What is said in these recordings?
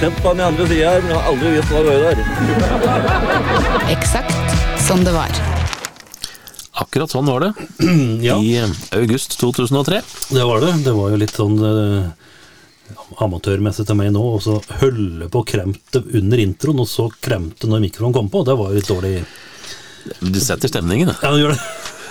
Sett på den andre sida her, men jeg har aldri visst hva det var der. Eksakt som det var. Akkurat sånn var det Ja, i eh, august 2003. det var det. Det var jo litt sånn eh, amatørmessig til meg nå, og så holde på å kremte under introen, og så kremte når mikrofonen kom på. Det var jo litt dårlig. Du setter stemningen, da. Ja, du gjør det.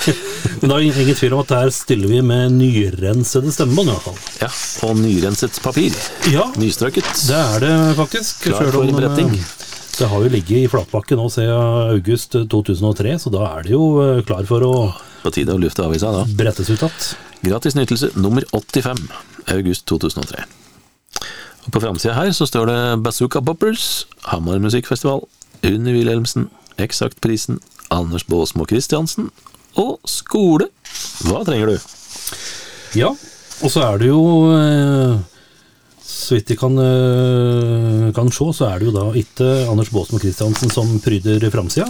Men da er ingen tvil om at der stiller vi med nyrensede stemmebånd, i hvert fall. Ja, og nyrenset papir. Ja, Nystrøket. det er det faktisk. Klar for bretting. eh, Det har jo ligget i flatbakke nå siden august 2003, så da er det jo eh, klar for å På tide å lufte avisa da. brettes ut igjen. Gratis nytelse nummer 85, august 2003. Og På framsida her så står det Bazooka Boppers, Hamar Musikkfestival, Unni Wilhelmsen, Eksaktprisen, Anders Baasmo Christiansen og skole. Hva trenger du? Ja, og så er det jo eh, Så vidt jeg kan, eh, kan se, så er det jo da ikke Anders Baasmo Christiansen som pryder framsida.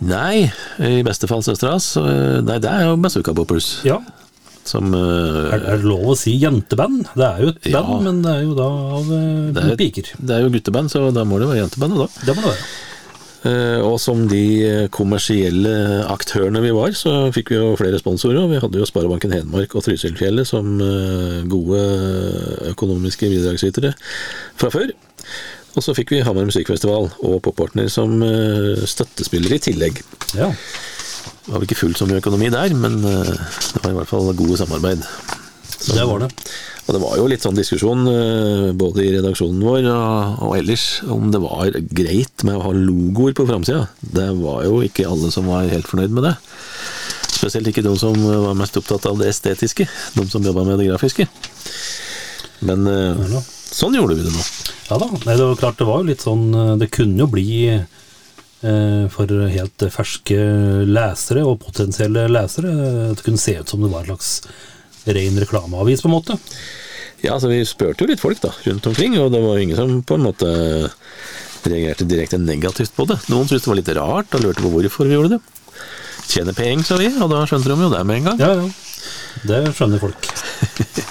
Nei, i beste fall søstera hans. eh, Nei, det er jo Bazooka Boppers. Ja, Som er, det lov å si jenteband? Det er jo et Ja. men det er jo da av det er, piker. det er jo gutteband, så da må det være jenteband. da. Det må det være. Eh, Og som de eh, kommersielle aktørene vi var, så fikk vi jo flere sponsorer. og Vi hadde jo Sparebanken Hedmark og Trysilfjellet som eh, gode økonomiske bidragsytere fra før. Og så fikk vi Hamar Musikkfestival og Poppartner som støttespiller støttespillere i tillegg. Ja. Det var vel ikke fullt så mye økonomi der, men det var i hvert fall gode samarbeid. Så- Det var det. Og det var jo litt sånn diskusjon eh, både i redaksjonen vår og, ellers om det var greit med å ha logoer på framsida. Det var jo ikke alle som var helt fornøyd med det. Spesielt ikke de som var mest opptatt av det estetiske, de som jobba med det grafiske. Men eh, sånn gjorde vi det nå. Ja da. Nei, det var klart det var jo litt sånn eh, Det kunne jo bli eh, for helt ferske lesere og potensielle lesere At Det kunne se ut som det var en slags ren reklameavis, på en måte. Ja, altså Vi spurte jo litt folk da, rundt omkring, og det var ingen som på en måte reagerte direkte negativt på det. Noen syntes det var litt rart og lurte på hvorfor vi gjorde det. Tjene penger, sa vi, og da skjønte de jo det med en gang. Ja, ja. Det skjønner folk.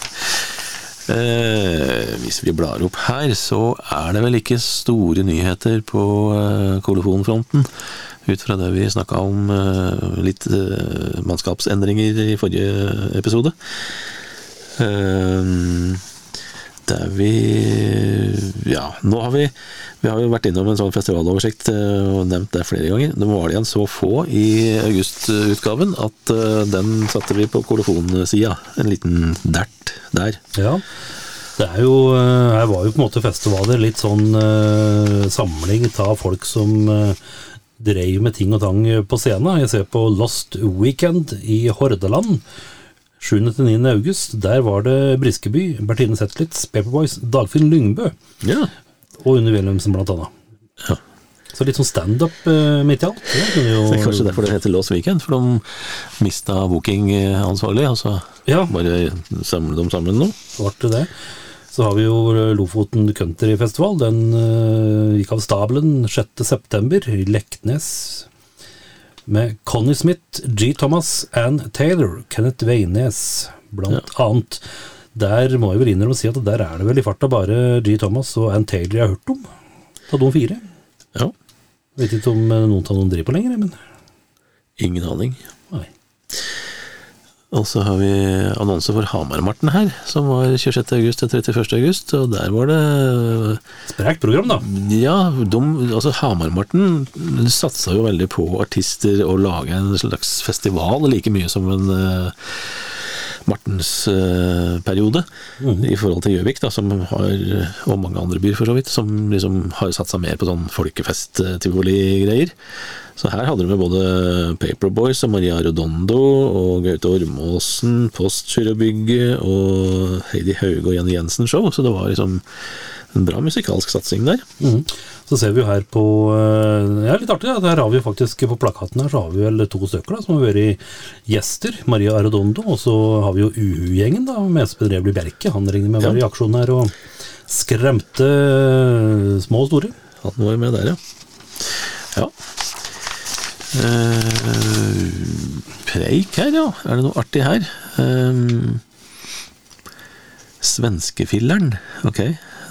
Eh, hvis vi blar opp her, så er det vel ikke store nyheter på eh, kolofonfronten. Ut fra det vi snakka om eh, litt eh, mannskapsendringer i forrige episode. Eh, der vi Ja, nå har vi Vi har jo vært innom en sånn festivaloversikt og nevnt det flere ganger. Nå var det igjen så få i augustutgaven at den satte vi på kolofonsida. En liten dert der. Ja. Det er jo Her var jo på en måte festivaler litt sånn samling av folk som eh, drev med ting og tang på scenen. Jeg ser på Lost Weekend i Hordaland. 7.-9. august. Der var det Briskeby, Bertine Zetlitz, Paperboys, Dagfinn Lyngbø Ja. og Unni Wilhelmsen, blant annet. Ja. Så litt sånn standup eh, midt i alt. Det kunne jo er kanskje derfor det heter Lost Weekend, for de mista bookingansvarlig, og så Ja. bare samle dem sammen nå. ble det det. Så har vi jo Lofoten Country Festival. Den uh, gikk av stabelen 6.9. i Leknes. Med Connie Smith, G. Thomas, Ann Taylor, Kenneth Veines blant annet. Der må jeg vel innrømme å si at der er det vel i farta bare G. Thomas og Ann Taylor jeg har hørt om. Av de fire. Ja. Vet ikke om eh, noen av dem driver på lenger, men Ingen aning. Og så har vi annonse for Hamarmarten her, som var 26. august til 31. august, og der var det Sprekt program, da. Ja, de, altså Hamarmarten satsa jo veldig på artister og lage en slags festival like mye som en uh, Martensperiode i forhold til Gjøvik, da, og mange andre byer for så vidt, som liksom har satsa mer på sånn folkefest-tivoli-greier. Så her hadde de med både Paperboys og Maria Rodondo og Gaute Ormåsen, Postgirobygget og Heidi Hauge og Jenny Jensen-show, så det var liksom En bra musikalsk satsing der. Mm. Så ser vi jo her på Ja, er litt artig, Ja. Der har vi faktisk på plakaten her så har vi vel to stykker da, som har vært gjester. Maria Arredondo, og så har vi jo Uhu-gjengen, da, med Espen Revli Bjerke. Han regner med å være i aksjon her og skremte eh, små og store. Han var med der, ja. Ja. Eh, preik her, ja. Er det noe artig her? Eh, svenskefilleren. Ok.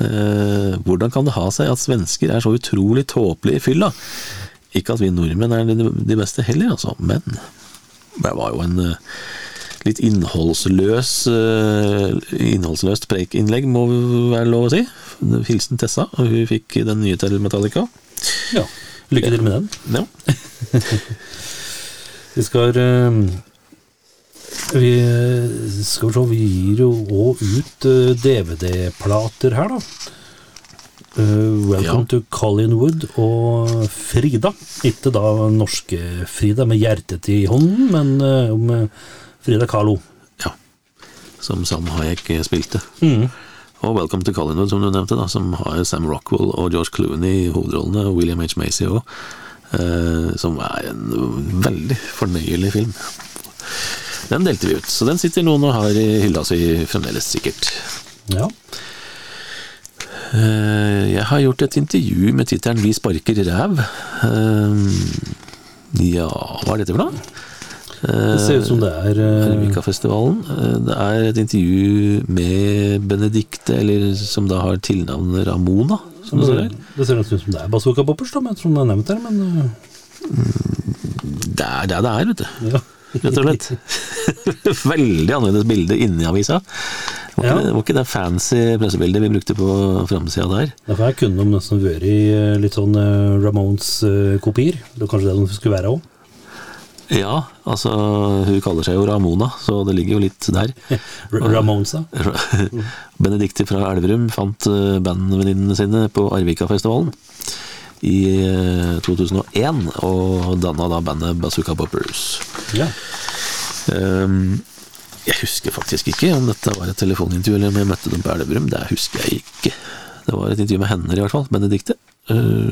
Eh, hvordan kan det ha seg at svensker er så utrolig tåpelige i fylla? Ikke at vi nordmenn er de, beste heller, altså, men det var jo en eh, litt innholdsløs eh, innholdsløst preikinnlegg, må være lov å si. Hilsen Tessa, og hun fikk den nye til Metallica. Ja. Lykke til med den. Ja. Vi skal Vi skal se, vi gir jo òg ut eh, DVD-plater her, da. Uh, Welcome Ja. to Collinwood og Frida. Ikke da norske Frida med hjertet i hånden, men uh, eh, Frida Kahlo. ja. Som Sam Hayek spilte. Og Welcome to Collinwood, som du nevnte, da, som har Sam Rockwell og George Clooney i hovedrollene, og William H. Macy òg. Uh, som er en veldig fornøyelig film. Den delte vi ut, så den sitter noen og har i hylla si fremdeles, sikkert. Ja. Eh, Jeg har gjort et intervju med tittelen 'Vi sparker ræv'. Eh, Ja, hva er dette for noe? Det ser ut som det er Arvika-festivalen. Eh, Det er et intervju med Benedicte, eller som da har tilnavnet Ramona, som det ser. Det ser ut som det er Bazooka Poppers, da, men som er nevnt her, men eh, Det er det det er, vet du. ja. Rett og slett. Veldig annerledes bilde inni avisa. Var ikke, Ja. det, var ikke det fancy pressebildet vi brukte på framsida der? Derfor her kunne de nesten vært eh, litt sånn eh, Ramones-kopier. Det var kanskje det de skulle være òg. Ja, altså hun kaller seg jo Ramona, så det ligger jo litt der. Ramonesa. Benedicte fra Elverum fant eh, bandvenninnene sine på Arvika-festivalen i eh, 2001, og danna da bandet Bazooka Poppers. Ja. Um, jeg husker faktisk ikke om dette var et telefonintervju eller om jeg møtte dem på Elverum. Det husker jeg ikke. Det var et intervju med henne i hvert fall, Benedicte, Uh,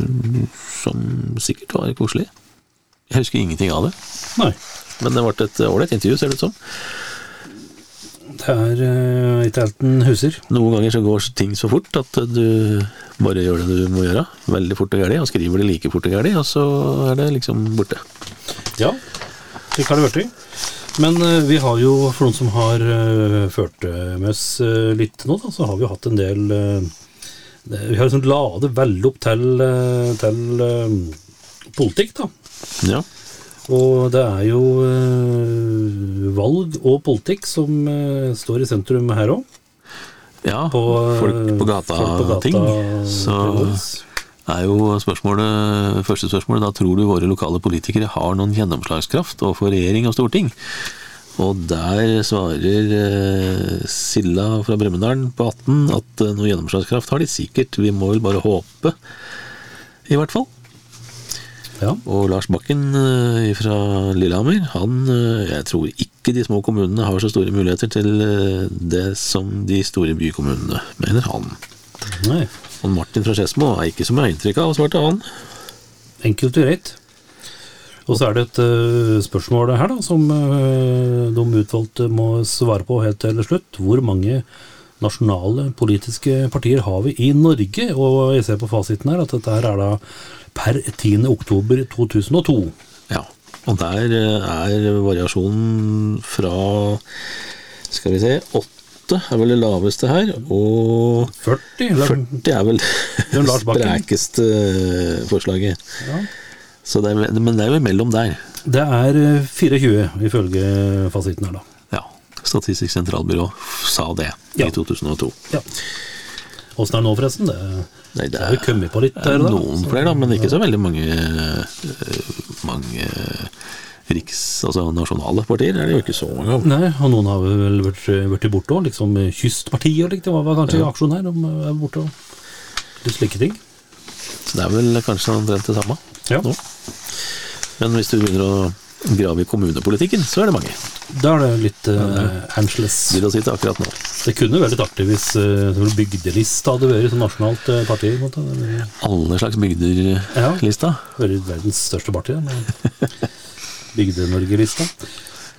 som sikkert var koselig. Jeg husker ingenting av det, Nei. men det ble et ålreit intervju, ser det ut som. Det er uh, ikke helt en huser. Noen ganger så går ting så fort at du bare gjør det du må gjøre. Veldig fort og gæli, og skriver det like fort og gæli, og så er det liksom borte. Ja, slik har det blitt. Men uh, vi har jo, for noen som har uh, ført eh, med oss eh, litt nå, da, så har vi jo hatt en del eh, det, Vi har liksom ladet veldig opp til, eh, til eh, politikk, da. Ja. Og det er jo eh, valg og politikk som eh, står i sentrum her òg. ja På, eh, folk på gata-ting. Så er jo spørsmålet, første spørsmålet da tror du våre lokale politikere har noen gjennomslagskraft overfor regjering og storting? Og der svarer Silla fra Brumunddal på 18 at noe gjennomslagskraft har de sikkert, vi må vel bare håpe, i hvert fall. Ja. Og Lars Bakken eh, fra Lillehammer, han eh, Jeg tror ikke de små kommunene har så store muligheter til eh, det som de store bykommunene, mener han. Nei. Og Martin fra Skedsmo er ikke som jeg har inntrykk av, svarte han. Enkelt og greit. Og så er det et spørsmål her da, som de utvalgte må svare på helt til slutt. Hvor mange nasjonale politiske partier har vi i Norge? Og jeg ser på fasiten her at dette her er da per 10. oktober 2002. Ja. Og der eh, er variasjonen fra Skal vi se 8 er vel det laveste her, og 40? Eller? 40 er vel det sprekeste eh, forslaget. Ja. Så det er, men det er jo imellom der. Det er eh, 24 ifølge fasiten her, da. Ja. Statistisk sentralbyrå sa det Ja. i 2002. Ja. Åssen er det nå, forresten? Det, Nei, det det har jo på litt Det er der, da. noen flere, da, men ikke så veldig mange, eh, mange riks, altså nasjonale partier. er det jo ikke så mange av. Nei, og noen har vel vært, vært borte òg, liksom Kystpartiet og likt. Det var kanskje ja. aksjon her, de er borte og litt slike ting. Så det er vel kanskje omtrent det samme. Ja. nå. Men hvis du begynner å grave i kommunepolitikken, så er det mange. Da er det litt uh, angeles. Du si det. Det kunne vært litt artig hvis uh, bygdelista hadde vært sånn nasjonalt uh, parti. måte. Alle slags bygderlista? Ja. Vært verdens største parti. Bygde-Norge-lista.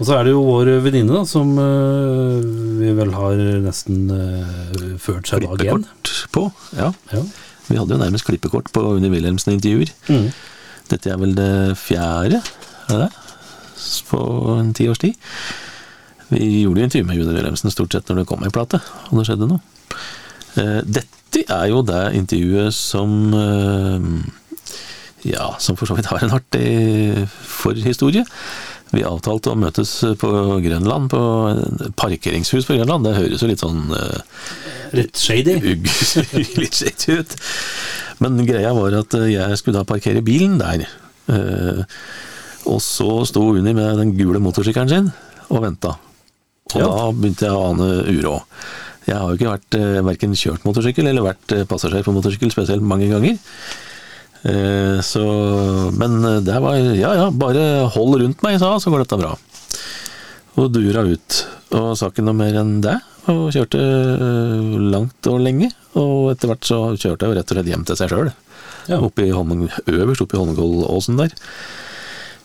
Og så er det jo vår venninne, da, som uh, vi vel har nesten uh, ført seg dag igjen. Klippekort på. Ja. Ja. Vi hadde jo nærmest klippekort på Unni Wilhelmsen-intervjuer. Mm. Dette er vel det fjerde, er det det? På en ti års tid. Vi gjorde jo intervju med Juni Wilhelmsen stort sett når det kom ei plate, og det skjedde noe. Eh, Dette er jo det intervjuet som eh, Ja, som for så vidt har en artig forhistorie. Vi avtalte å møtes på Grønland, på parkeringshus på Grønland. Det høres jo litt sånn eh, Litt shady. litt shady ut. Men greia var at jeg skulle da parkere bilen der. Eh, og så sto Unni med den gule motorsykkelen sin og venta. Og da begynte jeg å ane uråd. Jeg har jo ikke vært eh, verken kjørt motorsykkel eller vært eh, passasjer på motorsykkel spesielt mange ganger. Eh, så, men eh, det var ja ja, bare hold rundt meg, sa så går dette bra. Og dura ut. Og sa ikke noe mer enn det. Og kjørte øh, langt og lenge. Og etter hvert så kjørte jeg jo rett og slett hjem til seg sjøl. Ja. Øverst oppe i Holmenkollåsen der.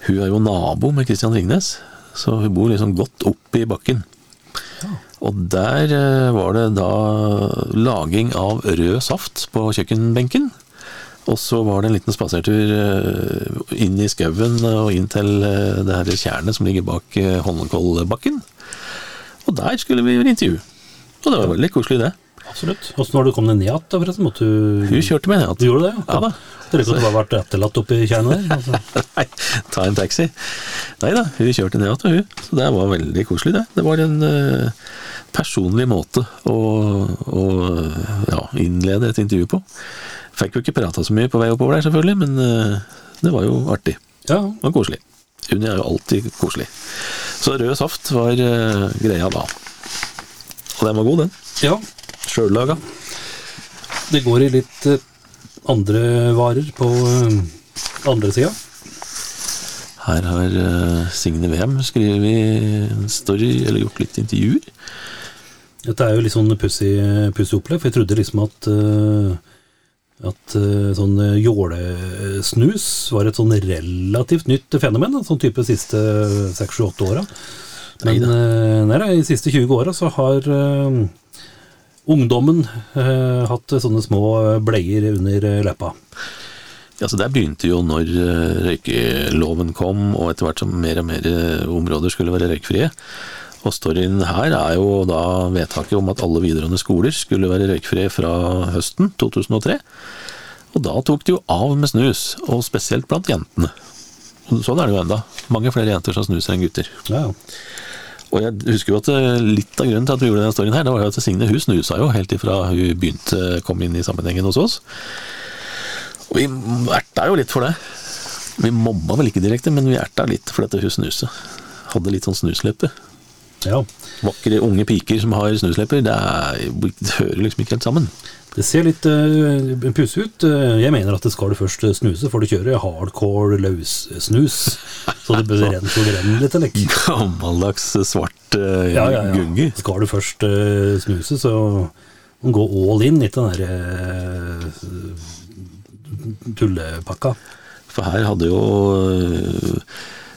Hun er jo nabo med Christian Ringnes, så hun bor liksom godt opp i bakken. Og der øh, var det da laging av rød saft på kjøkkenbenken. Og så var det en liten spasertur øh, inn i skauen og inn til øh, det her tjernet som ligger bak Holmenkollbakken. Og der skulle vi gjøre intervju. Og det var veldig koselig, det. Absolutt. Åssen var det kom deg ned igjen? Måtte du Hun kjørte Du ned gjorde det? Ja da. Er ikke du bare vært etterlatt oppi tjernet der? Altså. Nei, ta en taxi. Nei da, hun kjørte ned igjen, hun. Så det var veldig koselig, det. Det var en uh, personlig måte å, å ja, innlede et intervju på. Fikk jo ikke prata så mye på vei oppover der, selvfølgelig, men uh, det var jo artig. Ja, var koselig. Unni er jo alltid koselig. Så rød saft var uh, greia da. Og den var god, den. ja. Sjøllaga. Det går i litt andre varer på eh, andre sida. Her har eh, Signe Wem skrevet en story, eller gjort litt intervjuer. Dette er jo litt sånn pussig opplegg, for jeg trodde liksom at eh, at sånn jålesnus var et sånn relativt nytt fenomen, sånn type siste seks-sju-åtte åra. Men Neida. eh, nei, i de siste 20 åra så har ungdommen eh, hatt sånne små bleier under eh, leppa. Ja, så Det begynte jo når eh, røykeloven kom, og etter hvert som mer og mer eh, områder skulle være røykfrie. Og storyen her er jo da vedtaket om at alle videregående skoler skulle være røykfrie fra høsten 2003. Og da tok det jo av med snus, og spesielt blant jentene. Sånn er det jo enda. Mange flere jenter som snuser enn gutter. Ja, ja. Og jeg husker jo at eh, litt av grunnen til at vi gjorde denne storyen her, det var jo at Signe hun snusa jo helt ifra hun begynte kom inn i sammenhengen hos oss. Og vi erta jo litt for det. Vi mobba vel ikke direkte, men vi erta litt for dette hun snuset. Hadde litt sånn snusleppe. ja. Vakre unge piker som har snuslepper, det, er, det hører liksom ikke helt sammen. Det ser litt uh, pussig ut. Eh, Jeg mener at det skal du først eh, snuse, for du kjører hardcore løssnus. Så det bør renne, så det renner litt. Eller? Gammeldags svart uh, Ja, ja, ja. gugge. Skal du først uh, snuse, så må du gå all in i den der uh, tullepakka. For her hadde jo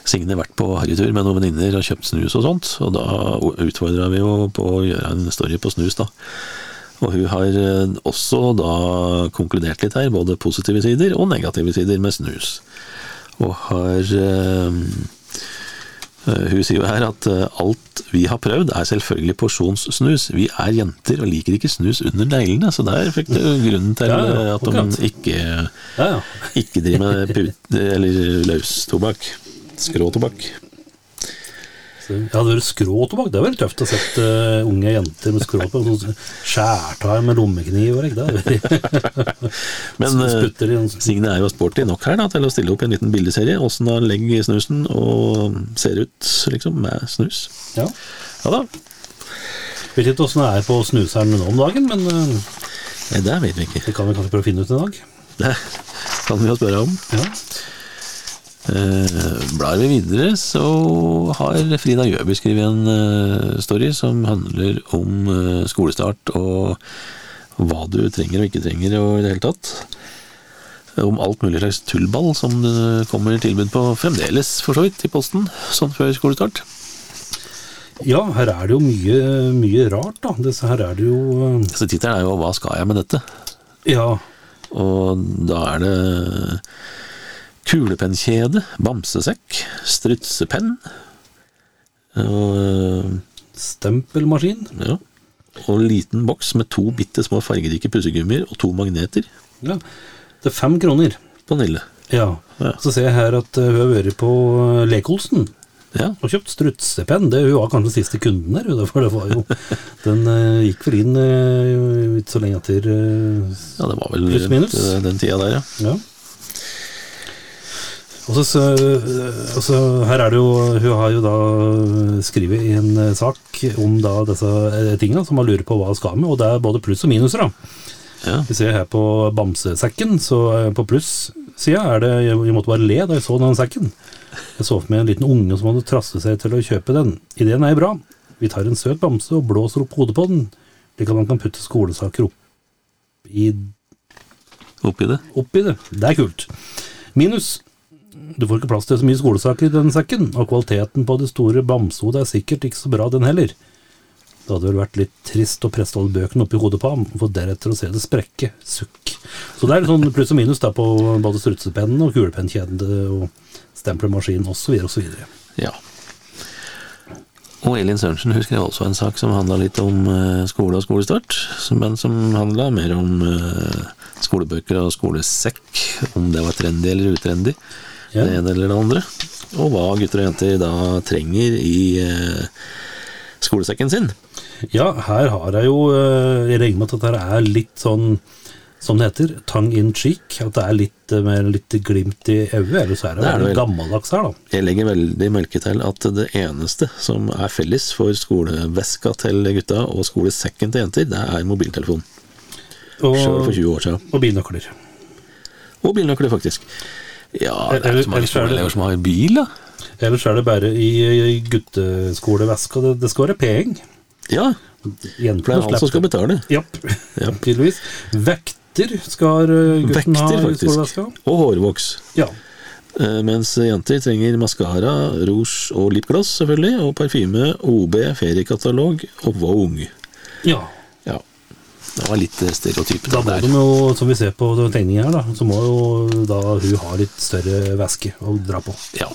Signe vært på harrytur med noen venninner og kjøpt snus og sånt, og da utfordra vi jo på å gjøre en story på snus, da. Og hun har øh, også da konkludert litt her, både positive sider og negative sider med snus. Og har øh, øh, Hun sier jo her at alt vi har prøvd er selvfølgelig porsjonssnus. Vi er jenter og liker ikke snus under neglene, så der fikk du grunnen til Ja, ja, at de ikke Ja, ja. ikke driver med pute- eller løstobakk. Skråtobakk. Ja, det er skråtobakk. Det er veldig tøft å sette eh, unge jenter med skråtobakk. Sånn skjærtar med lommekniv og er Men eh, Signe er jo sporty nok her da, til å stille opp i en liten bildeserie. Åssen han legger snusen og ser ut liksom med snus. Ja. Ja da. Vet ikke åssen det er på snuseren nå om dagen, men eh, Nei, det vet vi ikke. det kan vi kanskje prøve å finne ut en dag. Det kan vi jo spørre om. Ja. Eh, blar vi videre, så har Frida Gjøby skrevet en eh, story som handler om eh, skolestart og hva du trenger og ikke trenger og i det hele tatt. Om alt mulig slags tullball som det kommer tilbud på fremdeles, for så vidt, i posten, sånn før skolestart. Ja, her er det jo mye, mye rart, da. Disse her er det jo Så tittelen er jo 'Hva skal jeg med dette?' Ja, Og da er det kulepennkjede, bamsesekk, strutsepenn og, stempelmaskin. ja, og liten boks med to bitte små fargerike pussegummier og to magneter Ja, det er fem kroner. på Nille. Ja. Ja. Så ser jeg her at eh, hun har vært på eh, Lekolsen Ja, og kjøpt strutsepenn. Det hun var kanskje siste kunden der, for det var jo Den eh, gikk vel inn eh, ikke så lenge etter eh, ja det var vel rundt, eh, den tida der, ja. Ja. Og så, så, og så her er det jo Hun har jo da skrevet en eh, sak om da disse eh, tingene som man lurer på hva hun skal med, og det er både pluss og minuser, da. ja. Vi ser her på bamsesekken, så eh, på pluss-sida er det Jeg jeg måtte bare le da jeg så den sekken. Jeg så for meg en liten unge som hadde trasset seg til å kjøpe den. Ideen er bra. Vi tar en søt bamse og blåser opp hodet på den, slik at man kan putte skolesaker opp i Oppi det. oppi det. Det er kult. Minus. Du får ikke plass til så mye skolesaker i den sekken, og kvaliteten på det store bamsehodet er sikkert ikke så bra, den heller. Det hadde vel vært litt trist å presse alle bøkene oppi hodet på ham, for deretter å se det sprekke. Sukk. Så det er litt sånn pluss og minus da på både strutsepennen og kulepennkjede og stemplermaskin osv. osv. Ja. Og Elin Sørensen hun skrev også en sak som handla litt om eh, skole og skolestart, men som handla mer om eh, skolebøker og skolesekk, om det var trendy eller utrendy, Ja. det ene eller det andre, og hva gutter og jenter da trenger i eh, skolesekken sin. Ja, her har jeg jo eh, Jeg regner med at dette er litt sånn som det heter, tongue in cheek. At det er litt eh, med litt glimt i øyet. Eller så er det, Det er det gammeldags her, da. Jeg legger veldig merke til at det eneste som er felles for skoleveska til gutta og skolesekken til jenter, det er mobiltelefon. Sjøl for Og, 20 år siden. og bilnøkler. Og bilnøkler, faktisk. Ja, det er ikke mange er skoleelever som har bil, da. Ellers er det bare i, gutteskoleveska. Det, det skal være penger. Ja, Jentene det er han som skal betale. Ja. tydeligvis. Vekter skal gutten Vekter, ha i skoleveska. Og hårvoks. Ja. Eh, Mens jenter trenger maskara, rouge og lipgloss, selvfølgelig, og parfyme, OB, feriekatalog og Vogue. ja. Det var litt stereotypet stereotype Da må de jo, som vi ser på tegningen her, da, så må jo da hun ha litt større væske å dra på. Ja.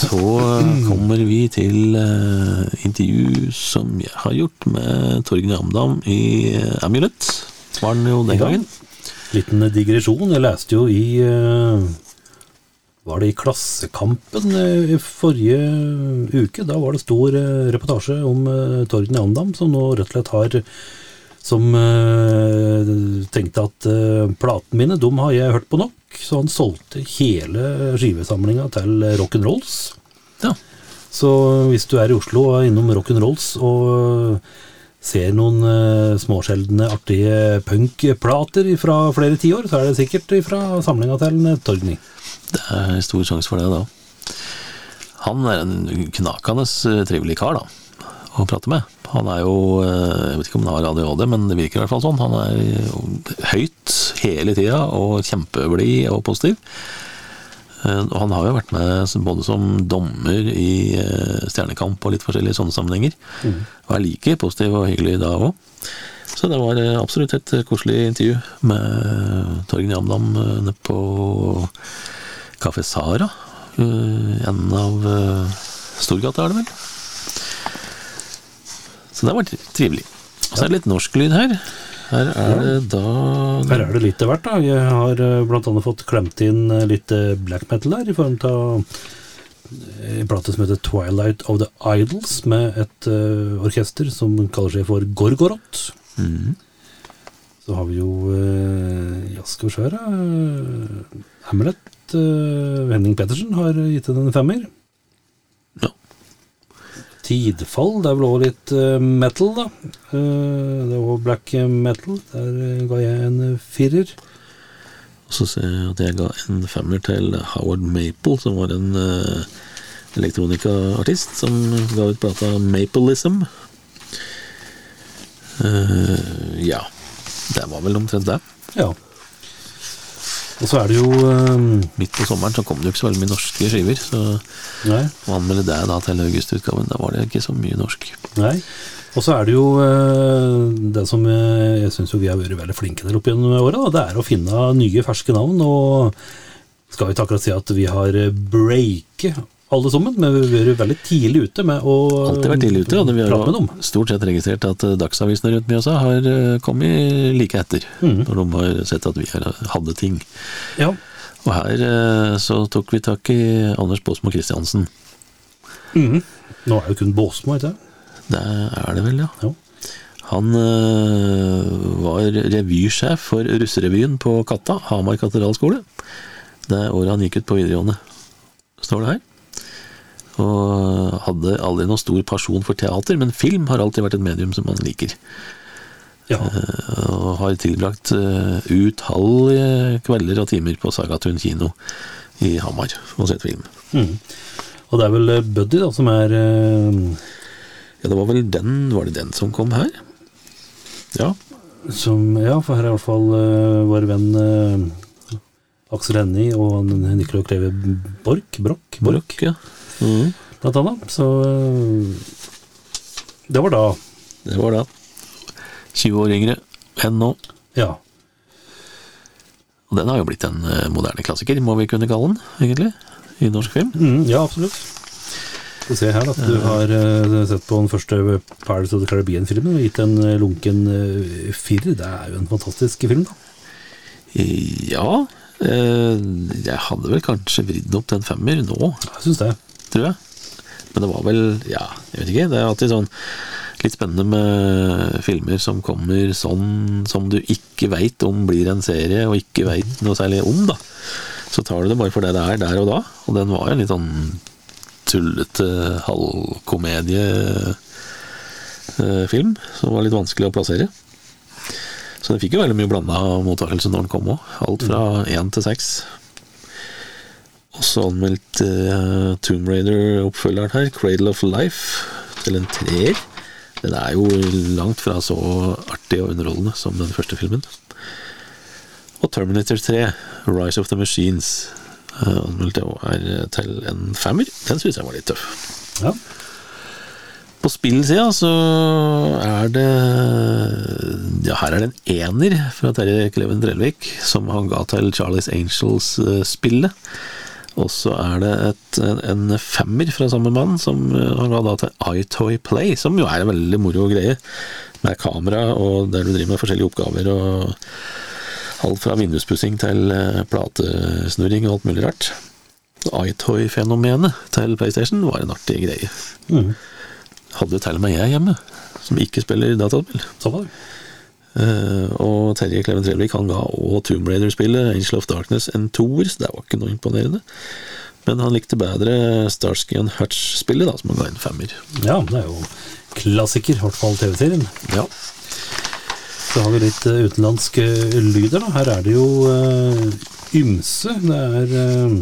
Så eh, kommer vi til eh, intervju som jeg har gjort med Torgny Amdam i eh, Amulet. Var den jo den gangen. Liten digresjon. Jeg leste jo i eh, Var det i Klassekampen eh, i forrige uke? Da var det stor eh, reportasje om Torgny Torgen Andam, som nå slett har Som eh, tenkte at eh, platene mine, dem har jeg hørt på nok. Så han solgte hele skivesamlinga til rock'n'rolls. Ja. Så hvis du er i Oslo og er innom rock'n'rolls og ser noen uh, småsjeldne, artige punkplater fra flere tiår, så er det sikkert fra samlinga til Torgny. Det er stor sjanse for det, da. Han er en knakende eh, trivelig kar, da, å prate med. Han er jo eh, Jeg vet ikke om han har ADHD, men det virker i hvert fall sånn. Han er høyt hele tida og kjempeblid og positiv. Eh, Og han har jo vært med både som dommer i Stjernekamp og litt forskjellige sånne sammenhenger. Og er like positiv og hyggelig da òg. Så det var absolutt et koselig intervju med Torgen Jamdam nede på Kafé Sara. eh, I enden av eh, Storgata, er det vel. Så det var tri- trivelig. Og så er det litt norsk lyd her. Her er det da Her er det litt av hvert. da. Jeg har bl.a. blant annet fått klemt inn eh, litt eh, black metal der, i form av en plate som heter Twilight of the Idols, med et uh, orkester som kaller seg for Gorgorot. Mhm. Så har vi jo uh, Ja, skal vi se her, da. eh, Hamlet. eh, Henning Pettersen har gitt den en femmer. Ja. Tidfall, det er vel også litt uh, metal, da. Uh, det var black metal. Der ga jeg en firer. Og så ser jeg at jeg ga en femmer til Howard Maple, som var en uh, elektronikaartist som ga ut plata Mapleism. Ja. Det var vel omtrent det. Ja. Og så er det jo um, Midt på sommeren så kom det jo ikke så veldig mye norske skiver, så Nei. å anmelde det da til augustutgaven, da var det ikke så mye norsk. Nei. Og så er det jo uh, det som jeg, jeg syns vi har vært veldig flinke til opp gjennom året, det er å finne nye, ferske navn. Og skal vi ikke akkurat si at vi har breaket alle sammen, men vi har vært veldig tidlig ute med å Alltid vært tidlig ute, og vi har stort sett registrert at eh, dagsavisene rundt Mjøsa har eh, kommet like etter, mm. når de har sett at vi har, hadde ting. Ja. Og her eh, så tok vi tak i Anders Båsmo Christiansen. Mm. Nå er det kun Båsmo, ikke sant? Det er det vel, ja. Ja. Han var revysjef for russerevyen på Katta, Hamar katedralskole. Det året han gikk ut på videregående, står det her. Og hadde aldri noen stor pasjon for teater, men film har alltid vært et medium som man liker. ja. Og har tilbrakt øh, utallige kvelder og timer på Sagatun kino i Hamar og sett film. Mm. Og det er vel eh, Buddy da, som er uh... Ja, det var vel den Var det den som kom her? Ja. som, Ja, for her er i hvert fall eh, vår venn uh, Aksel Hennie og Nicolai Kleve Borch, Borch, ja. Mhm. blant annet. Så eh, det var da. Det var da. 20 år yngre enn nå. Ja. Og den har jo blitt en eh, moderne klassiker, må vi kunne kalle den, egentlig, i norsk film. Mm, ja, absolutt. Skal se her at du har eh, sett på den første Pirates of the Caribbean-filmen og gitt en lunken firer. Det er jo en fantastisk film, da. Ja, jeg hadde vel kanskje vridd opp til en femmer nå, Jeg syns det. Tror jeg. Men det var vel, ja, jeg vet ikke. Det er alltid sånn litt spennende med filmer som kommer sånn som du ikke veit om blir en serie, og ikke veit noe særlig om, da. Så tar du det bare for det det er der og da. Og den var jo en litt sånn tullete halvkomediefilm, som var litt vanskelig å plassere. Så den fikk jo veldig mye blanda mottakelse når den kom òg. Alt fra én til seks. Også anmeldt uh, Tomb Raider-oppfølgeren her, Cradle of Life, til en treer. Den er jo langt fra så artig og underholdende som den første filmen. Og Terminator 3, Rise of the Machines, uh, anmeldte jeg er til en femmer. Den syns jeg var litt tøff. Ja. På spillsida så er det Ja, her er det en ener fra Terje Kleven Drellvik, som han ga til Charlies Angels-spillet. Og så er det et, en femmer fra samme mann, som har han ga da til iToy Play, som jo er en veldig moro greie. Med kamera, og der du driver med forskjellige oppgaver, og alt fra vinduspussing til eh, platesnurring og alt mulig rart. iToy-fenomenet til PlayStation var en artig greie. Mm. Hadde til og med jeg hjemme, som ikke spiller dataspill. Eh, og Terje Kleven Trellvik han ga også Tomb Raider-spillet Angel of Darkness en toer, så det var ikke noe imponerende. Men han likte bedre Starsky and Hutch-spillet, da, som han ga en femmer. Ja, det er jo klassiker, i hvert fall TV-serien. Ja. Så har vi litt eh, utenlandske lyder, da. Her er det jo uh, ymse. Det er uh,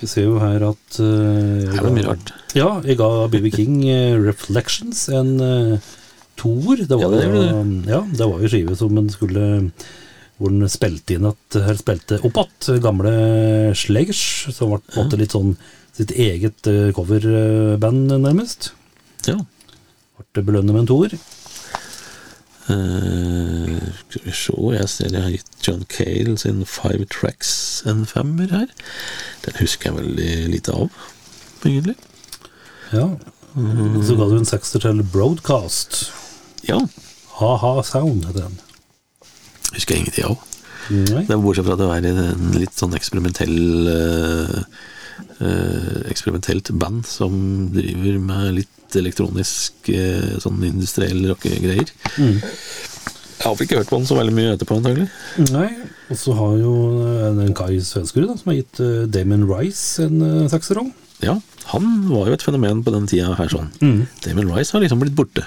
Vi ser jo her at uh, Her er det mye rart. Ja, jeg ga BB King Reflections en uh, toer. Det var, Ja, det jo, ja, det var jo skive som en skulle Hvor den spilte inn at her spilte opp igjen gamle Slegers, som ble på en måte litt sånn sitt eget eh, coverband, nærmest. ja. Ble belønnet med en toer. Uh, skal vi se, jeg ser jeg har gitt John Cale sin Five Tracks en femmer her. Den husker jeg veldig lite av, egentlig. Ja. Så ga du en sekser til Broadcast. Ja, Ha-ha Sound heter den. husker jeg ingenting av. Det er Bortsett fra at det var en litt sånn eksperimentell eh, eh, Eksperimentelt band som driver med litt elektronisk eh, sånn industriell rockegreier. Mm. Jeg har ikke hørt på den så veldig mye etterpå, antagelig. Nei. Og så har jo den en Kai Svenskerud som har gitt Damon Rice en uh, sekser. Ja, han var jo et fenomen på den tida her sånn. Mm. Damon Rice har liksom blitt borte.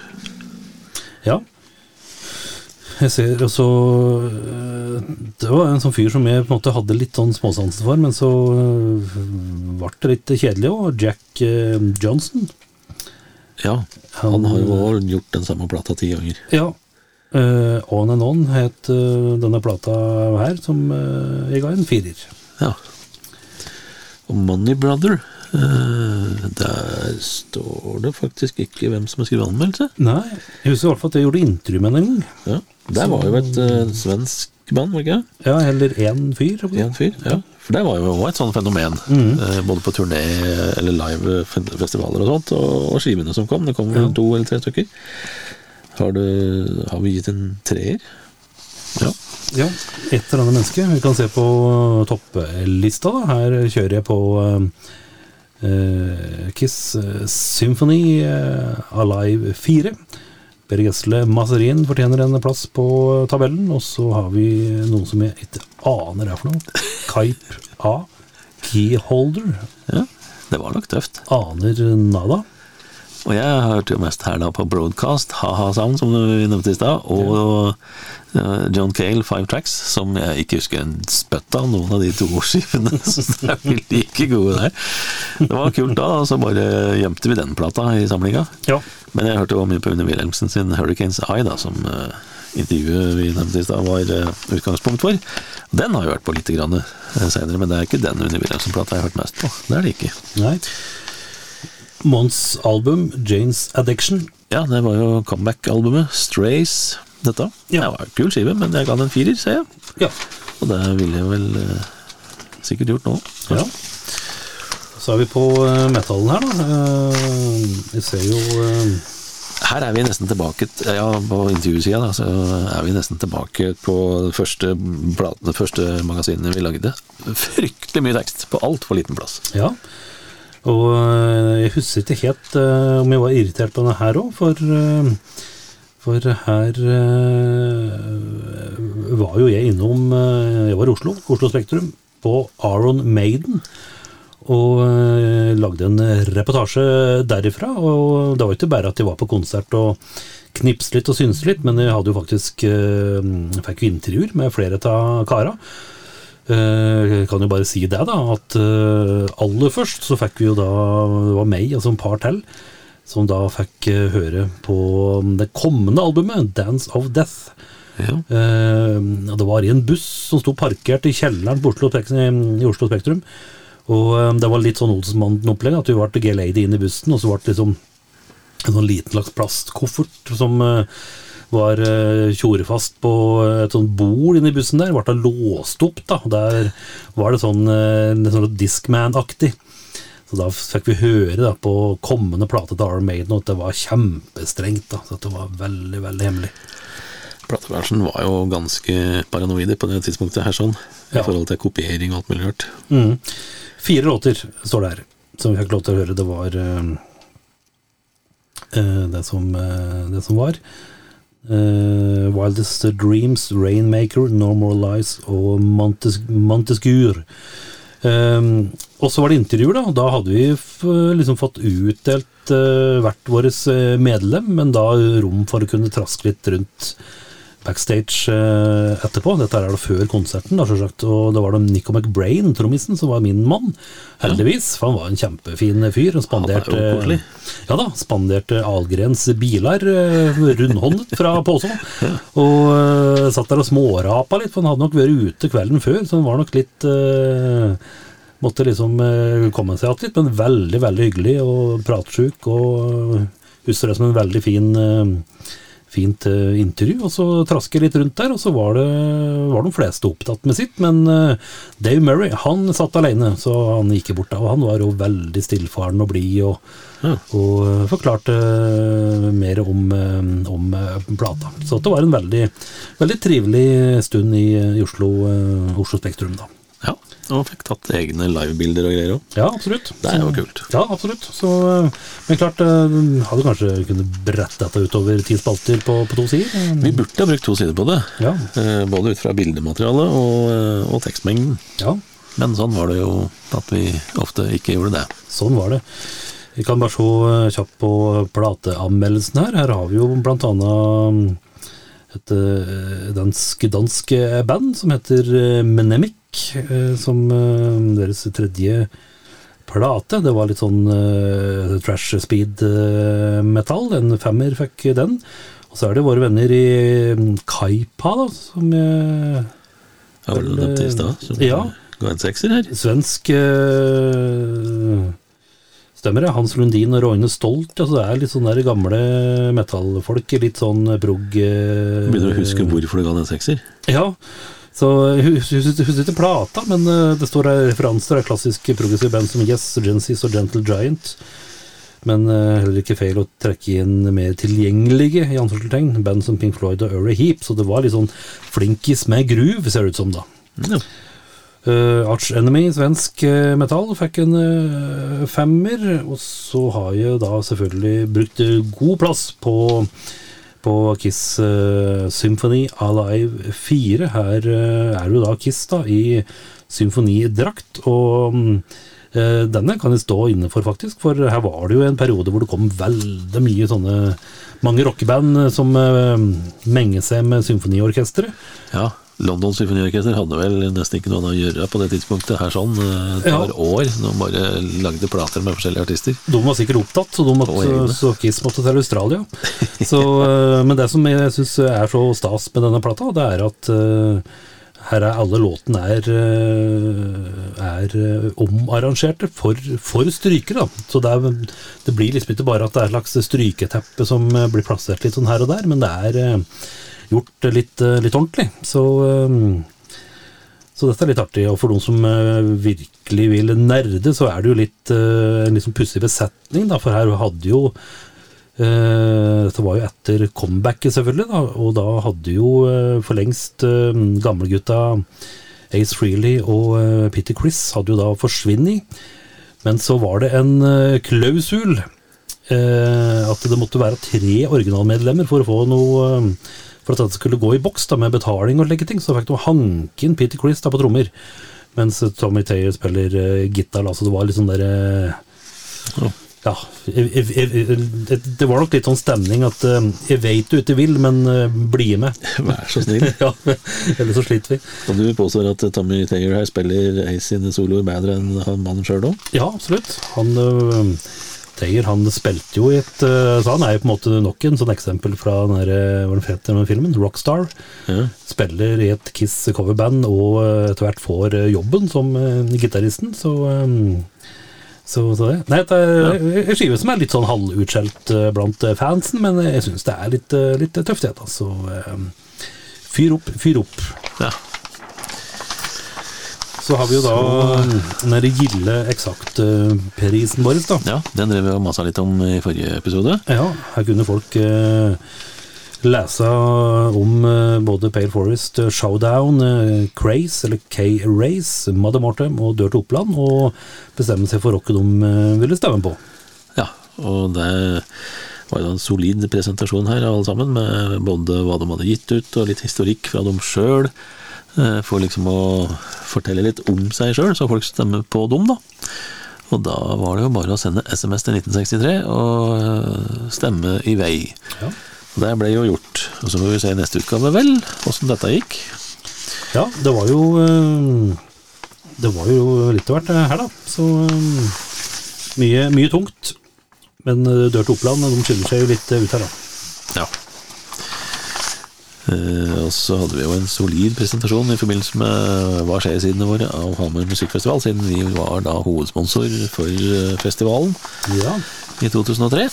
Ja. Jeg ser også øh, Det var en sånn fyr som jeg på en måte hadde litt sånn småsansen for, men så øh, ble det litt kjedelig òg. Jack øh, Johnson. Ja, han har jo gjort den samme plata ti ganger. Ja. Uh, On and On het uh, denne plata her, som uh, jeg ga en firer. Ja. Og Money Brother, eh, der står det faktisk ikke hvem som har skrevet anmeldelse. Nei, jeg husker i hvert fall at jeg gjorde intervju med en gang. Ja. Der var jo et uh, svensk band, var det ikke? Ja, eller én fyr. En fyr, ja. For det var jo også et sånt fenomen. eh, Både på turné eller live festivaler og sånt, og, og skivene som kom. Det kom vel Ja. to eller tre stykker. Har, du, har vi gitt en treer? Ja. Ja, et eller annet menneske. Vi kan se på topplista. da. Her kjører jeg på eh, eh, Kiss eh, Symphony eh, Alive 4. Per Gessle Maserin fortjener en plass på tabellen. Og så har vi noe som jeg ikke aner er for noe. Kype A. Keyholder. ja. Det var nok tøft. Aner nada. Og jeg hørte jo mest her da på Broadcast, Ha-Ha Sound, som du nevnte i stad, og eh, John Cale, Five Tracks, som jeg ikke husker en spøtt av noen av de to skivene. Så det er like gode der. Det var kult da, og så bare gjemte vi den plata i samlinga. Ja. Men jeg hørte jo mye på Unni Wilhelmsen sin Hurricanes Eye, da, som eh, intervjuet vi nevnte i stad var eh, utgangspunkt for. Den har jeg hørt på litt uh, senere, men det er ikke den Unni Wilhelmsen-plata jeg har hørt mest på. Det er det ikke. Nei. Mons album, Janes Addiction. Ja, det var jo comeback-albumet Strays, dette. Ja. Det var en kul skive, men jeg ga den en firer, ser jeg. Ja. Og det ville jeg vel eh, sikkert gjort nå. Ja. Så er vi på eh, metallen her, da. Eh, vi ser jo eh, Her er vi nesten tilbake Ja, på intervjusida, da, så er vi nesten tilbake på det første, platen, det første magasinet vi lagde. Fryktelig mye tekst på altfor liten plass. Ja. Og eh, jeg husker ikke helt uh, om jeg var irritert på denne her òg, for uh, for her eh, var jo jeg innom Jeg var i Oslo, Oslo Spektrum, på Aron Maiden. Og lagde en reportasje derifra. Og det var ikke bare at jeg var på konsert og knipset litt og synset litt, men jeg hadde jo faktisk fikk jo intervjuer med flere av kara. Eh, Jeg kan jo bare si det, da, at eh, aller først så fikk vi jo da Det var meg, altså en par til, som da fikk eh, høre på det kommende albumet, 'Dance of Death'. Ja. Det var i en buss som sto parkert i kjelleren på Oslo, i Oslo Spektrum. Og det var litt sånn Olsenmannen-opplegg, at vi ble G-lady inn i bussen, og så ble det liksom en sånn liten slags plastkoffert som var uh, tjorefast på et sånt bord inni bussen der. Ble låst opp, da. Der var det sånn, uh, sånn Discman-aktig. Så da fikk vi høre da, på kommende plate til Arm Maiden at det var kjempestrengt. da, Så det var veldig, veldig hemmelig. Platebransjen var jo ganske paranoide på det tidspunktet her, sånn. Ja. I forhold til kopiering og alt mulig rart. Mm. Fire låter står det her, som vi fikk lov til å høre. Det var eh, eh, det, som, uh, det som var. Eh, Wildest Dreams, Rainmaker, No More Lies og Montes Montescure. Um, og så var det intervjuer, da. Da hadde vi liksom fått utdelt uh, hvert vårt medlem, men da rom for å kunne traske litt rundt backstage eh, etterpå. Dette er det før konserten, da, selvsagt. Og det var da Nico McBrain, trommisen, som var min mann. Heldigvis, for han var en kjempefin fyr. Og spanderte, er koselig. ja da, spanderte Algrens biler eh, rundhåndet fra posen. Og eh, satt der og smårapa litt, for han hadde nok vært ute kvelden før, så han var nok litt eh, Måtte liksom eh, komme seg igjen litt, men veldig, veldig hyggelig og pratsjuk. Og husker det som en veldig fin eh, fint eh, intervju, og så traske litt rundt der, og så var det var de fleste opptatt med sitt, men eh, Dave Murray, han satt alene, så han gikk bort da, og han var jo veldig stillfaren og blid, og, og eh, forklarte mer om, om plata. Så det var en veldig, veldig trivelig stund i, i Oslo, Oslo Spektrum da. Og fikk tatt egne livebilder og greier òg. Ja, absolutt. Det er jo kult. Ja, absolutt. Så, eh, men klart, eh, hadde kanskje kunnet brette dette utover ti spalter på, på to sider. Vi burde ha brukt to sider på det. Ja, Eh, Både ut fra bildematerialet og, og tekstmengden. ja. Men sånn var det jo at vi ofte ikke gjorde det. Sånn var det. Vi kan bare se kjapt på plateanmeldelsen her. Her har vi jo blant annet et eh, dansk, dansk band som heter Menemic, eh, som eh, deres tredje plate. Det var litt sånn eh, trash speed metal. En femmer fikk den. Og så er det våre venner i mm, Kaipa, da, som eh, Ja, var det nevnte i stad? Som Ja. ga en sekser her. Svensk uh, Stemmer det. Hans Lundin og Roine Stolt. Altså det er litt sånn der gamle metallfolk. Litt sånn prog eh, Begynner å huske hvorfor du ga den sekser. Ja. Så hun sitter hus- husker ikke plata, men eh, det står her referanser av klassiske progressive band som Yes, Genesis og Gentle Giant. Men eh, heller ikke feil å trekke inn mer tilgjengelige i anførselstegn, band som Pink Floyd og Uri Heap. Så det var litt sånn flinkis med groove, ser det ut som, da. Ja. Uh, Arch Enemy, svensk eh, metall, fikk en uh, femmer. Og så har jeg da selvfølgelig brukt god plass på, på Kiss eh, Symphony Alive 4. Her eh, er jo da Kiss da i symfonidrakt. Og mm, eh, denne kan jeg stå inne for, faktisk. For her var det jo en periode hvor det kom veldig mye sånne mange rockeband som menger seg med symfoniorkestre. ja. London Symfoniorkester hadde vel nesten ikke noe annet å gjøre på det tidspunktet her sånn eh, et Ja. par år. De bare lagde plater med forskjellige artister. De var sikkert opptatt, så, de måtte, så Kiss måtte til Australia. Så, eh, men det som jeg syns er så stas med denne plata, det er at eh, her er alle låtene er, er omarrangerte for, for strykere. Så det, er, det blir liksom ikke bare at det er et slags stryketeppe som blir plassert litt sånn her og der, men det er gjort litt, eh, litt ordentlig. Så eh, så dette er litt artig, og for noen som eh, virkelig vil nerde, så er det jo litt en en liksom pussig besetning, da, for her hadde jo Dette var jo etter comebacket, selvfølgelig, da, og da hadde jo for lengst gamlegutta Ace Freely og Pitty Chris hadde jo da forsvunnet. Men så var det en klausul at det måtte være tre originalmedlemmer for å få noe For at dette skulle gå i boks da med betaling og slike ting, så fikk de hanke inn Peter Chris da på trommer. Mens Tommy Taylor spiller uh, gitar, altså så det var litt sånn derre Ja. ja, jeg, jeg, jeg, det, det var nok litt sånn stemning at uh, jeg vet du ikke vil, men eh, bli med. Vær så snill. ja, Eller så sliter vi. Og du påstår at Tommy Taylor her spiller Ace sine soloer bedre enn han mannen sjøl òg? Ja, absolutt. Han øh, han spilte jo i et øh, Så han er jo på en måte nok en sånn eksempel fra den der, øh, hva den heter den filmen, Rockstar. Ja. Spiller i et Kiss coverband og øh, etter hvert får jobben som gitaristen, så så, så det. Nei, det er en skive som er litt sånn halvutskjelt blant fansen, men jeg syns det er litt, litt tøft, det. Altså. Fyr opp, fyr opp. ja. Så har vi jo da den der gilde eksakt-prisen vår, da. ja, den drev vi og masa litt om i forrige episode. Ja, her kunne folk eh, lese om eh, både Pale Forest, eh, Showdown, eh, Craze, eller K-Race, Mother Mortem og Dør til Oppland, og bestemme seg for hva de eh, ville stemme på. Ja, og det var en solid presentasjon her, alle sammen, med både hva de hadde gitt ut, og litt historikk fra dem sjøl. For liksom å fortelle litt om seg sjøl, så folk stemmer på dem, da. Og da var det jo bare å sende SMS til 1963 og eh, stemme i vei. Ja. Og det ble jo gjort. Og så får vi se i neste utgave, vel, åssen dette gikk. Ja, det var jo eh, Det var jo litt av hvert eh, her, da. Så eh, mye, mye tungt. Men eh, Dør til Oppland de skiller seg jo litt eh, ut her, da. Ja. Eh, og så hadde vi jo en solid presentasjon i forbindelse med Hva skjer-sidene våre av Hamar musikkfestival, siden vi var da hovedsponsor for eh, festivalen Ja. i 2003.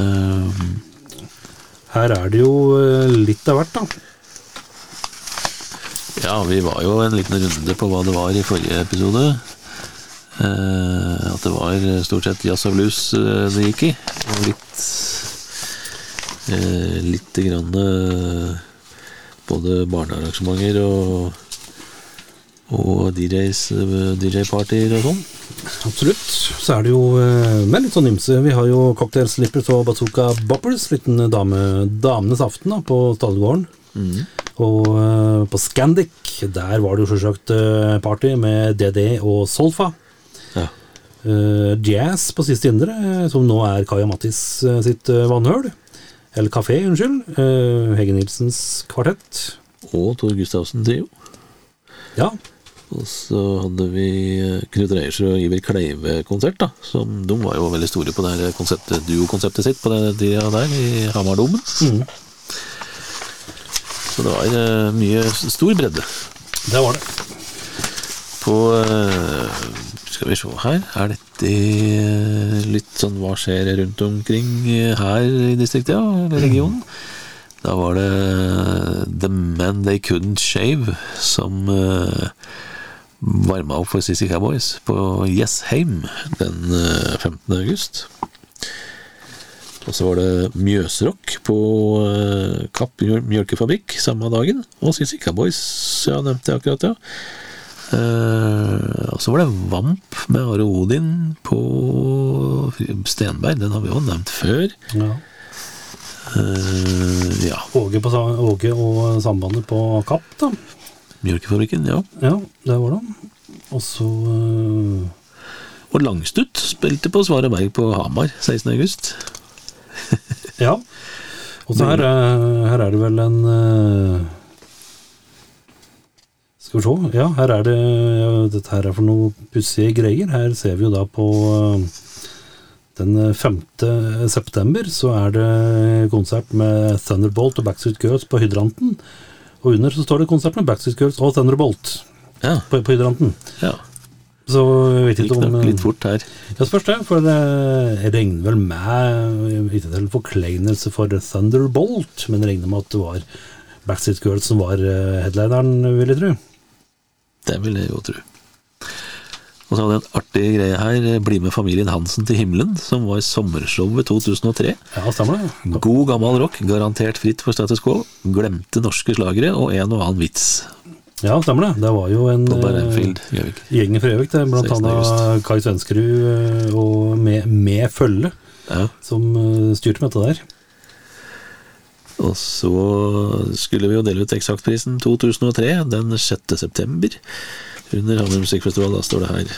Eh, Her er det jo eh, litt av hvert, da. ja, vi var jo en liten runde på hva det var i forrige episode. Eh, at det var stort sett jazz og blues eh, det gikk i. Og litt eh, Litt grann eh, både barnearrangementer og og DJs, eh, og sånn. Absolutt. Så er det jo eh, med litt sånn ymse. Vi har jo Cocktail Slippers og Bazooka Boppers, liten dame, damenes aften da, på Stadegården. Og eh, på Scandic, der var det jo selvsagt party med DD og Solfa. Ja. Uh, jazz på siste indre, som nå er Kaja Mattis sitt eh, vannhøl. Eller kafé, unnskyld. Eh, Hege Nilsens kvartett. Og Tor Gustavsen Trio. Ja, Og så hadde vi eh, Knut Reiersrud og Iver Kleive-konsert, da. Som, de var jo veldig store på det her konseptet, duo-konseptet sitt på den tida der, i Hamardomen. Så det var eh, mye stor bredde. det var det. På Skal vi se her, er dette eh, litt sånn hva skjer rundt omkring eh, her i distriktet, ja, eller regionen? Da var det eh, The Man They Couldn't Shave som uh, varma opp for Sissy Cowboys på Jessheim den eh, 15. august. Og så var det Mjøsrock på Kapp mjøl- mjølkefabrikk samme dagen. Og Sissy Cowboys, ja, nevnte jeg akkurat, ja. Eh, og så var det Vamp med Are Odin på Stenberg. Den har vi jo nevnt før. Ja. Uh, ja. Åge, på, Åge og sambandet på Kapp, da. Mjølkefabrikken, ja. Ja, det var det. Og så uh... Og Langstutt spilte på Svareberg på Hamar 16. august. Ja. Og så her, er- her er det vel en eh, Skal vi se. Ja, her er det ja, Dette her er for noe pussige greier. Her ser vi jo da på eh, den 5. september så er det konsert med Thunderbolt og Backstreet Girls på Hydranten. Og under så står det konsert med Backstreet Girls og Thunderbolt Ja. på, på Hydranten. ja. Så jeg vet ikke om litt fort her. Ja, spørs det, for det regner vel med Ikke til forkleinelse for Thunderbolt, men regner med at det var Backstreet Girls som var eh, headlineren, vil jeg tro. Det vil jeg jo tro. Og så hadde jeg en artig greie her. Bli med familien Hansen til himmelen, som var sommershowet 2003. Ja, stemmer det. God gammel rock, garantert fritt for status quo. Glemte norske slagere og en og annen vits. Ja, stemmer det. Det var jo en gjeng fra Gjøvik, blant 16. annet Kai Svenskerud eh, og med, med følge, Ja. som eh, styrte med dette der. Og så skulle vi jo dele ut Eksaktprisen 2003, den 6. september. Under Hamar musikkfestival, da står det her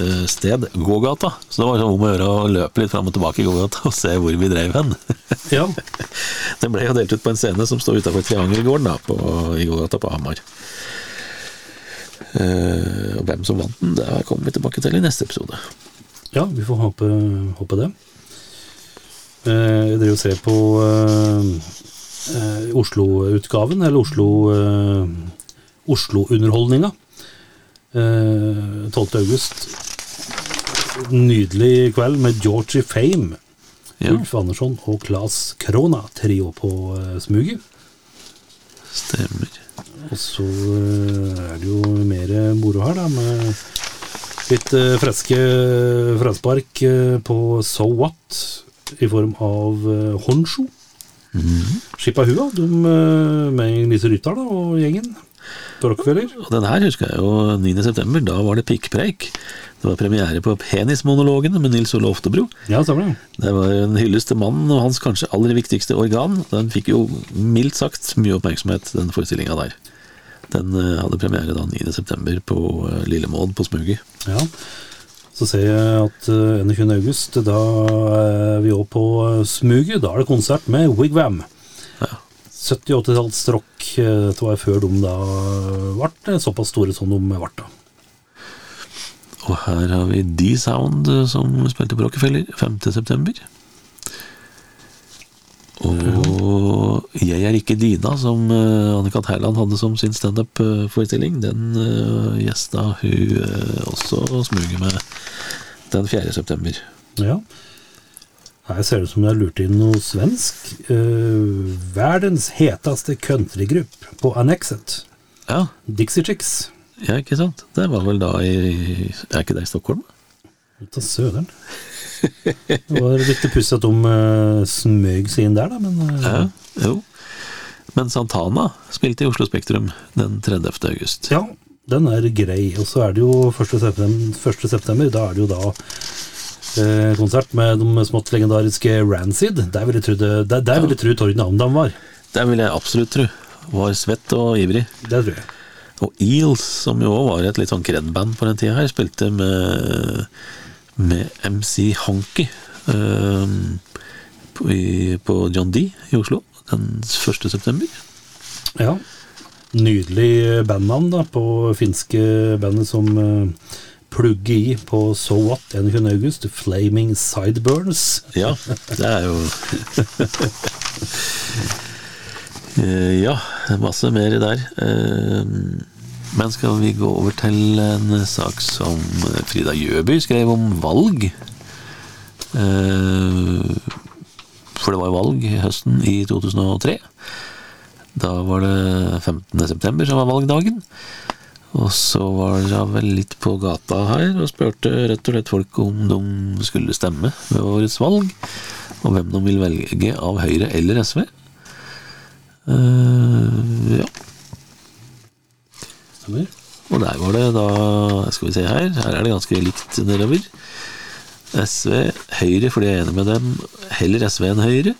eh, sted gågata. Så det var sånn om å gjøre å løpe litt fram og tilbake i gågata og se hvor vi drev hen. Ja, Den ble jo delt ut på en scene som står utafor Triangelgården da, på, i gågata på Hamar. Eh, og hvem som vant den, det kommer vi tilbake til i neste episode. ja vi får håpe, håpe det. Eh, Jeg driver og ser på eh, eh, Oslo-utgaven, eller Oslo eh, Oslo-underholdninga. Eh, 12. august. Nydelig kveld med Georgie Fame. Ja, Ulf Andersson og Claes Krona, trio på uh, smuget. stemmer. Og så eh, er det jo mer moro her, da, med litt eh, friske fraspark eh, på So What i form av uh, Skippa Hua, de uh, med Lise Rytter og gjengen Rockefeller. Og den her husker jeg jo 9. september, da var det pikkpreik. Det var premiere på Penismonologene med Nils Ole Oftebro. Ja, stemmer det. Det var en hyllest til mannen og hans kanskje aller viktigste organ. Den fikk jo mildt sagt mye oppmerksomhet, den forestillinga der. Den eh, hadde premiere da 9. september på Lille Lillemaad på Smuget. Ja. Så ser jeg at eh, 21. august, da er vi òg på eh, Smuget. Da er det konsert med Wigwam. Ja. 70-80-talls rock. Dette var før de da ble såpass store som de ble. da. Og her har vi D-Sound eh, som spilte på Rockefeller 5. Og Jeg er ikke Dina, som Annika Annikat Herland hadde som sin standup-forestilling, den uh, gjesta hun eh, også smuget med den 4. september. Ja. Her ser det ut som det er lurt inn noe svensk. Uh, verdens heteste countrygruppe på Annexet. Ja, Dixie Chicks. ja, ikke sant? Det var vel da i Er ikke det i Stockholm? Ut av. Det var litt pussig at de uh, smøg seg inn der, da, men eh, Ja, jo. Men Santana spilte i Oslo Spektrum den 30. august. Ja, den er grei. Og så er det jo 1. september, 1. september da er det jo da eh, konsert med de smått legendariske Rancid. Der vil jeg tro, der, der vil jeg tro Amdam var. Det vil jeg absolutt tro. Var svett og ivrig. Det tror jeg. Og Eels, som jo også var et litt sånn kred-band på den tida her, spilte med, med MC Honky eh, på, på John D i Oslo den 1. september. Ja. Nydelig bandnavn da, på finske bandet som uh, plugger i på So What 21. august, Flaming Sideburns. Ja, det er jo Eh, Ja, masse mer der. Eh, Men skal vi gå over til en sak som Frida Gjøby skrev om valg? Eh, For det var valg høsten i 2003. Da var det 15. september som var valgdagen. Og så var jeg vel litt på gata her og spurte rett og slett folk om de skulle stemme ved årets valg, og hvem de vil velge av Høyre eller SV. Uh, ja. Stemmer. Og der var det da Skal vi se her. Her er det ganske likt nedover. SV, Høyre fordi jeg er enig med dem. Heller SV enn Høyre.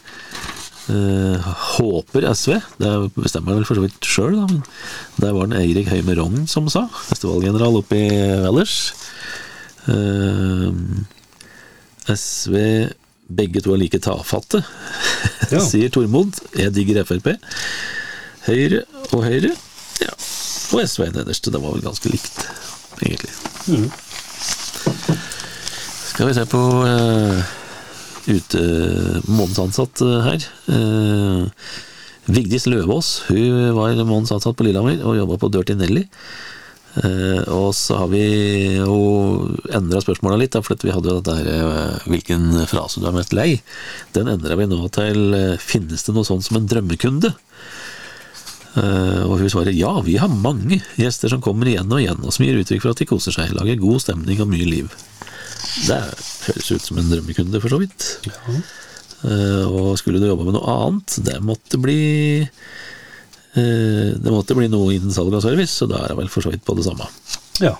Eh, håper SV. Det bestemmer jeg vel for så vidt sjøl, da. Men der var det Eirik Høime Rogn som sa. Festivalgeneral oppe i Valdres. Eh, SV Begge to er like tafatte, Ja. sier Tormod. Jeg digger Frp. Høyre og Høyre. Ja. Og SV er nederst. Det var vel ganske likt, egentlig. Skal vi se på uh, ute månedsansatt eh, her. Uh, Vigdis Løvaas hun var månedsansatt på Lillehammer og jobba på Dirty Nelly. Uh, og så har vi jo endra spørsmåla litt, da, for vi hadde jo dette her Hvilken frase du er mest lei? Den endra vi nå til Finnes det noe sånt som en drømmekunde? Eh, og hun svarer ja, vi har mange gjester som kommer igjen og igjen, og som gir uttrykk for at de koser seg, lager god stemning og mye liv. Det høres ut som en drømmekunde, for så vidt. Ja. og skulle du jobbe med noe annet, det måtte bli eh, Det måtte bli noe innen salg og service, så da er jeg vel for så vidt på det samme. Ja.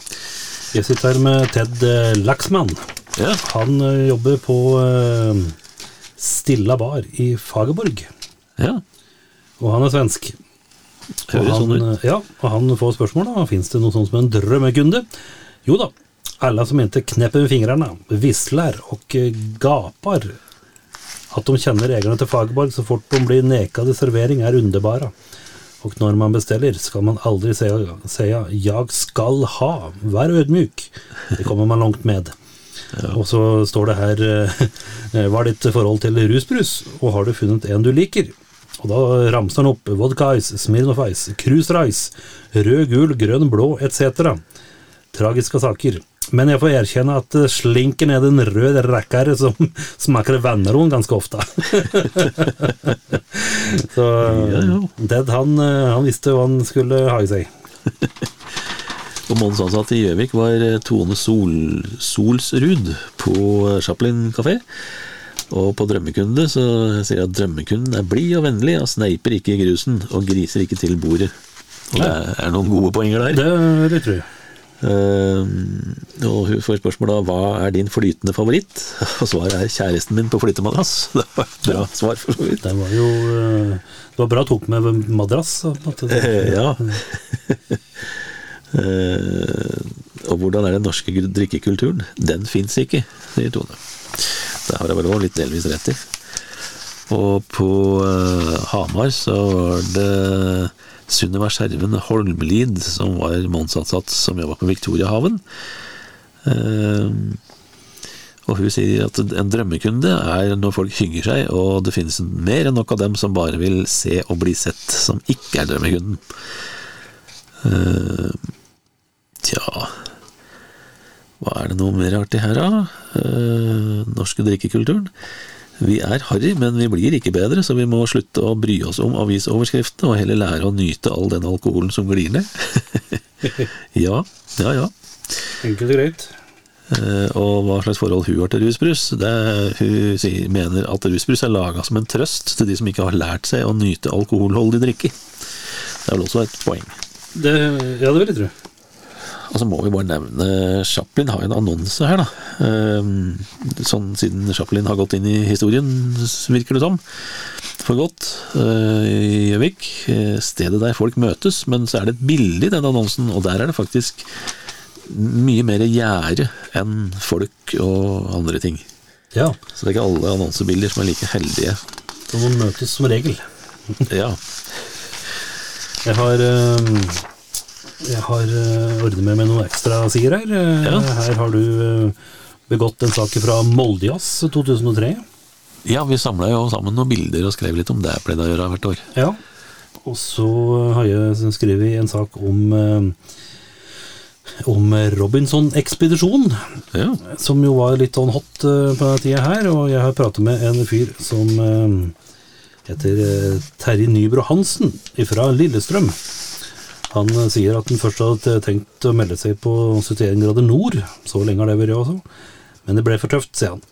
Jeg sitter her med Ted eh, Laxman. Ja, Han eh, jobber på eh, Stilla bar i Fagerborg, ja. og han er svensk. Høres sånn ut. Ja, og han får spørsmål da, finnes det noe sånt som en drømmekunde? Jo da, alle som ikke knäpper med fingrene, visler og gaper at de kjenner ägarna til Fagerborg så fort de blir nekade servering er underbara. Og når man bestiller, skal man aldri si jag skal ha, vær ødmyk. Det kommer man langt med. Og så står det her eh, Hva er ditt forhold til rusbrus, og har du funnet en du liker? Og da ramser han opp Vodka Ice, Smirnoff Ice, Cruise Rice, rød, gul, grønn, blå etc. Tragiske saker. Men jeg får erkjenne at slinken er den røde rød som smaker vennerom ganske ofte. så Ja, ja. Ted, han, eh, han visste hva han skulle ha i seg. Og månedens ansatte i Gjøvik var eh, Tone Sol, Solsrud på eh, Chaplin kafé. Og på Drømmekunde så sier jeg at drømmekunden er blid og vennlig, og sneiper ikke i grusen, og griser ikke til bordet. Og det er noen gode poenger der. Det tror jeg. Eh, og hun får spørsmål da hva er din flytende favoritt? Og svaret er kjæresten min på flytemadrass. Det var et bra svar, for så vidt. Det var jo eh, Det var bra tok med madrass. Uh, ja. uh, og hvordan er den norske drikkekulturen? Den fins ikke, sier Tone. Det har jeg òg litt delvis rett i. Og på uh, Hamar så var det Sunniva Skjerven Holmlid som var månedsansatt som jobba på Victoriahaven. Uh, og hun sier at en drømmekunde er når folk hygger seg, og det finnes mer enn nok av dem som bare vil se og bli sett, som ikke er drømmekunden. Uh, tja Hva er det noe mer artig her, da? Eh, norske drikkekulturen. Vi er harry, men vi blir ikke bedre, så vi må slutte å bry oss om avisoverskriftene, og heller lære å nyte all den alkoholen som glir ned. ja, ja, ja. Enkelt og greit. Eh, og hva slags forhold hun har til rusbrus. Det, hun sier, mener at rusbrus er laga som en trøst til de som ikke har lært seg å nyte alkoholholdig drikke. Det er vel også et poeng. Det, ja, det vil jeg tro. Og så må vi bare nevne Chaplin har en annonse her, da. Ehm, Sånn siden Chaplin har gått inn i historien, virker det som. For godt. eh, I Gjøvik. eh, Stedet der folk møtes. Men så er det et bilde i den annonsen, og der er det faktisk mye mer gjerde enn folk og andre ting. Ja, Så det er ikke alle annonsebilder som er like heldige. så de møtes som regel. Ja, Jeg har eh, Jeg har eh, ordnet med meg noen ekstra sider her. Eh, Ja. Her har du eh, begått en sak fra Moldejazz 2003. ja vi samla jo sammen noen bilder og skrev litt om det jeg pleide å gjøre hvert år. Ja. Og så har jeg skrevet en sak om om Robinson-ekspedisjon, Ja, som jo var litt sånn hot på den tida her. Og jeg har pratet med en fyr som heter Terje Nybro Hansen fra Lillestrøm. Han eh, sier at han først hadde tenkt å melde seg på 71 grader nord. Så lenge har det vært altså. Men det ble for tøft, sier han.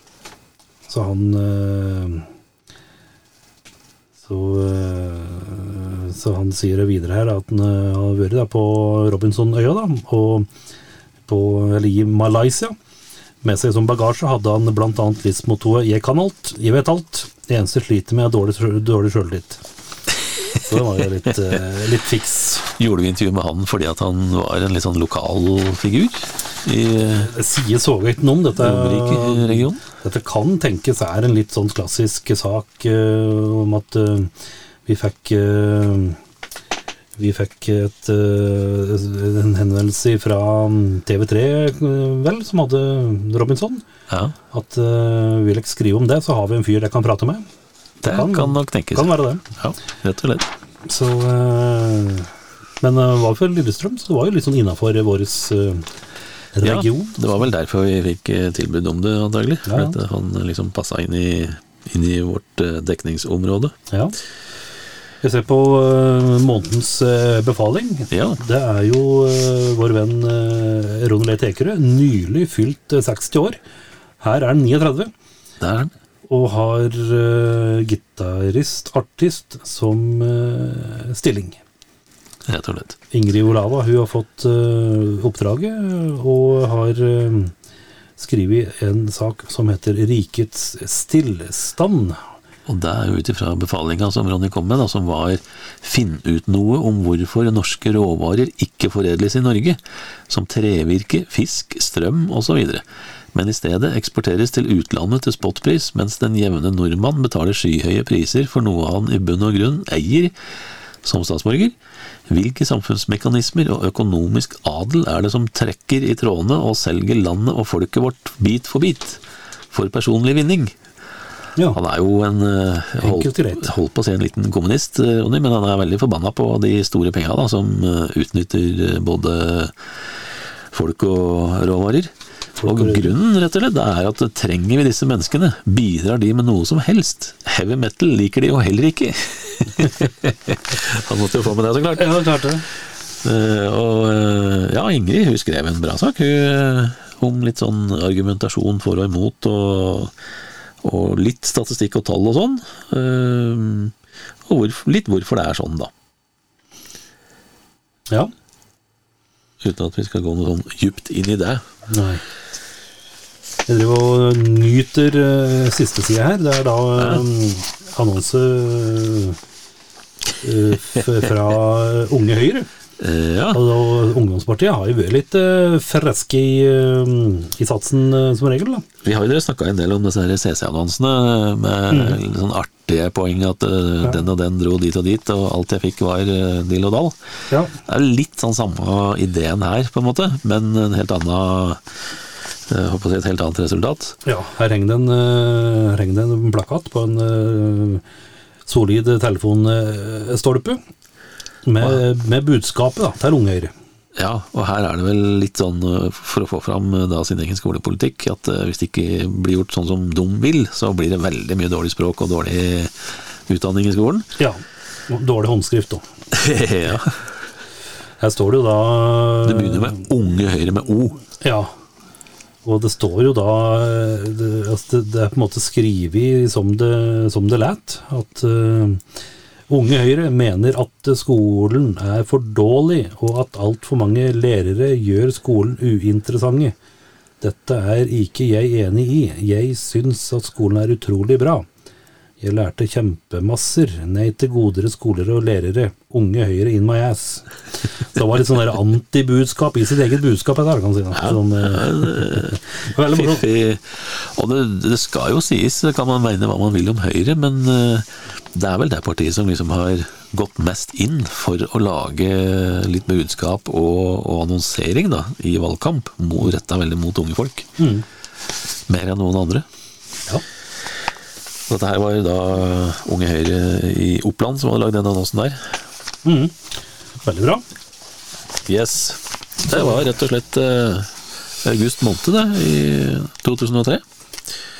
Så han eh, så, eh, så han sier videre her at han har vært på Robinsonøya, da, og på, eller i Malaysia. Med seg som bagasje hadde han bl.a. livsmottoet 'Jeg kan alt, jeg vet alt'. Det eneste sliter med, er dårlig, dårlig. Så det var jo litt, litt fiks. Gjorde vi intervju med han fordi at han var en litt sånn lokal figur i Det så ikke noe om dette. Romerike-regionen? Dette kan tenkes er en litt sånn klassisk sak uh, om at uh, vi fikk uh, Vi fikk et, en henvendelse fra TV3, eh, vel, som hadde Robinson. Ja, At uh, vil dere skrive om det, så har vi en fyr dere kan prate med. det kan- kan, nok tenkes. Kan være det. Ja, rett og slett. Så, men det var for Lillestrøm, så det var jo litt sånn innafor vår Ja, region. det var vel derfor vi fikk eh, tilbud om det, antagelig. For Ja, ja. eh, han liksom passa inn i, inn i vårt eh, dekningsområde. Ja. Jeg ser på eh, månedens eh, befaling. Ja. Det er jo eh, vår venn Ronny Le Tekerød, nylig fylt eh, 60 år. Her er han 39, Det er han. og har gitarist, artist, som eh, stilling. Rett og slett. Ingrid Olava hun har fått uh, oppdraget, og har uh, skrevet en sak som heter 'Rikets stillstand'. Og det er jo ut ifra befalinga som Ronny kom med, da, som var 'finn ut noe om hvorfor norske råvarer ikke foredles i Norge', som trevirke, fisk, strøm osv., men i stedet eksporteres til utlandet til spotpris, mens den jevne nordmann betaler skyhøye priser for noe han i bunn og grunn eier som statsborger. Hvilke samfunnsmekanismer og økonomisk adel er det som trekker i trådene og selger landet og folket vårt bit for bit, for personlig vinning? Ja. Han er jo en eh, holdt, holdt på å si en liten kommunist, eh, men han er veldig forbanna på de store penga da, som eh, utnytter både folk og råvarer. Og grunnen rett og slett er at trenger vi disse menneskene, bidrar de med noe som helst. Heavy metal liker de jo heller ikke. han måtte jo få med det, så klart. Ja, klart det. Uh, og uh, ja, Ingrid hun skrev en bra sak hun, eh, om litt sånn argumentasjon for og imot, og, og litt statistikk og tall og sånn. Uh, og hvorf- litt hvorfor det er sånn, da. Ja. Uten at vi skal gå noe sånn djupt inn i det. Nei. Jeg driver og nyter siste side her. Det er da um, annonse fra Unge Høyre. Eh, ja, Og Ungdomspartiet har jo vært litt uh, freske i, eh, i satsen eh, som regel. da. vi har jo dere snakka en del om disse CC-annonsene med litt sånn artige poeng at ja. den og den dro dit og dit, og alt jeg fikk var uh, dill og dall. Ja. Det er litt sånn samme ideen her, på en måte, men en helt annen jeg håper si et helt annet resultat. Ja, her henger det en, eh, en plakat på en eh, solid telefonstolpe med, med budskapet da, til Unge Høyre. Ja, og her er det vel litt sånn eh, for å få fram eh, da sin egen skolepolitikk, at eh, hvis det ikke blir gjort sånn som de vil, så blir det veldig mye dårlig språk og dårlig utdanning i skolen. Ja, dårlig håndskrift òg. ja. Her står det jo da Det begynner med Unge Høyre med O. Ja. Og det står jo da eh, Det, altså det, det er på en måte skrevet som det, som det læt. At uh, Unge Høyre mener at skolen er for dårlig, og at altfor mange lærere gjør skolen uinteressante. Dette er ikke jeg enig i. Jeg syns at skolen er utrolig bra. Jeg lærte kjempemasser. Nei til godere skoler og lærere. Unge Høyre in my ass. Så det var litt sånn der antibudskap i sitt eget budskap, dette kan si. Da. Sånn, eh, veldig morsomt. Og det, det skal jo sies, det kan man mene hva man vil om Høyre, men eh, det er vel det partiet som liksom har gått mest inn for å lage litt budskap og, og annonsering da, i valgkamp, retta veldig mot unge folk. Mer enn noen andre. Ja. Dette her var da Unge Høyre i Oppland som hadde lagd den annonsen der. Veldig bra. Yes. Det var rett og slett eh, august måned, det, i 2003.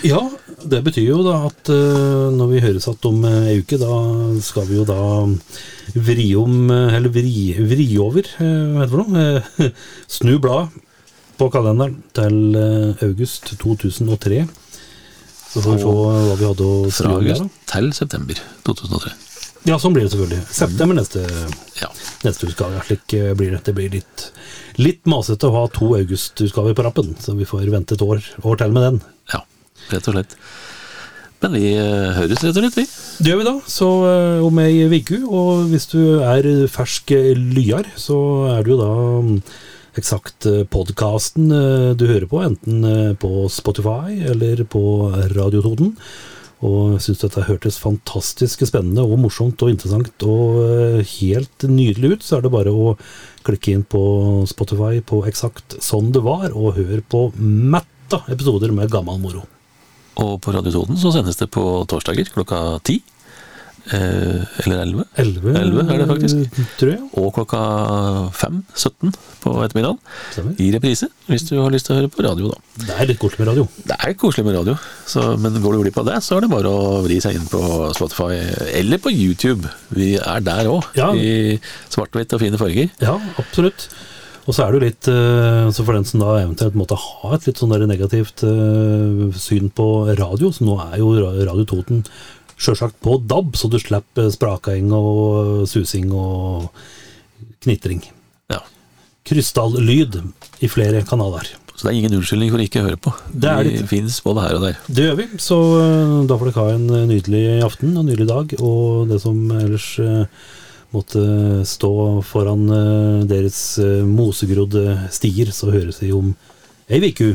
Ja, det betyr jo da at eh, når vi høres igjen om eh, ei uke, da skal vi jo da vri om, eh, eller vri, vri over, eh, hva heter det for noe? Eh, Snu bladet på kalenderen til eh, august 2003. Så får vi se hva vi hadde å Fra august til september 2003. Ja, sånn blir det selvfølgelig. September neste, Ja. neste utgave. Slik eh, blir det. Det blir litt, litt masete å ha to augustutgaver på rappen, så vi får vente et år, år til med den. ja, rett og slett. Men vi eh, høres rett og slett, vi. Det gjør vi da, så eh, om ei uke. Og hvis du er fersk lyar, så er du jo da eksakt podkasten du hører på, enten eh, på Spotify eller på Radio Toten. Og syns dette hørtes fantastisk spennende og morsomt og interessant og eh, helt nydelig ut, så er det bare å klikke inn på Spotify på eksakt sånn det var, og hør på matta episoder med gammel moro. Og på Radio Toten så sendes det på torsdager klokka ti. Eh, eller elleve. 11, 11 er det faktisk. Tror jeg. Og klokka fem, 17 på ettermiddagen. Stemmer. I reprise, hvis du har lyst til å høre på radio, da. Det er litt koselig med radio. Det er koselig med radio, så, men går du glipp av det, så er det bare å vri seg inn på Spotify eller på YouTube. Vi er der òg, Ja. i svart-hvitt og fine farger. Ja, absolutt. Og så er det jo litt eh, Så for den som da eventuelt måtte ha et litt sånn der negativt eh, syn på radio, så nå er jo Radio Toten sjølsagt på DAB, så du slipper sprakaing og susing og knitring. Ja. Krystallyd i flere kanaler. Så det er ingen unnskyldning for ikke å høre på. Det er det fins både her og der. Det gjør vi, så eh, da får dere ha en eh, nydelig aften og en nydelig dag. Og det som ellers eh, måtte stå foran deres mosegrodde stier, så høres vi om ei uke.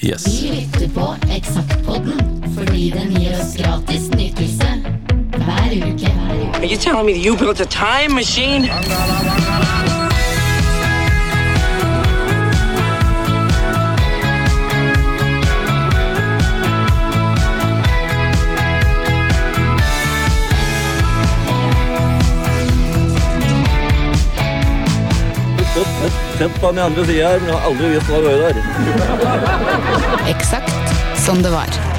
Yes. Vi lytter på Eksaktpodden fordi den gir oss gratis nytelse hver uke. Are you telling me that you built a time machine? Sett på den andre sida her, men jeg har aldri visst hva det var der. Eksakt som det var.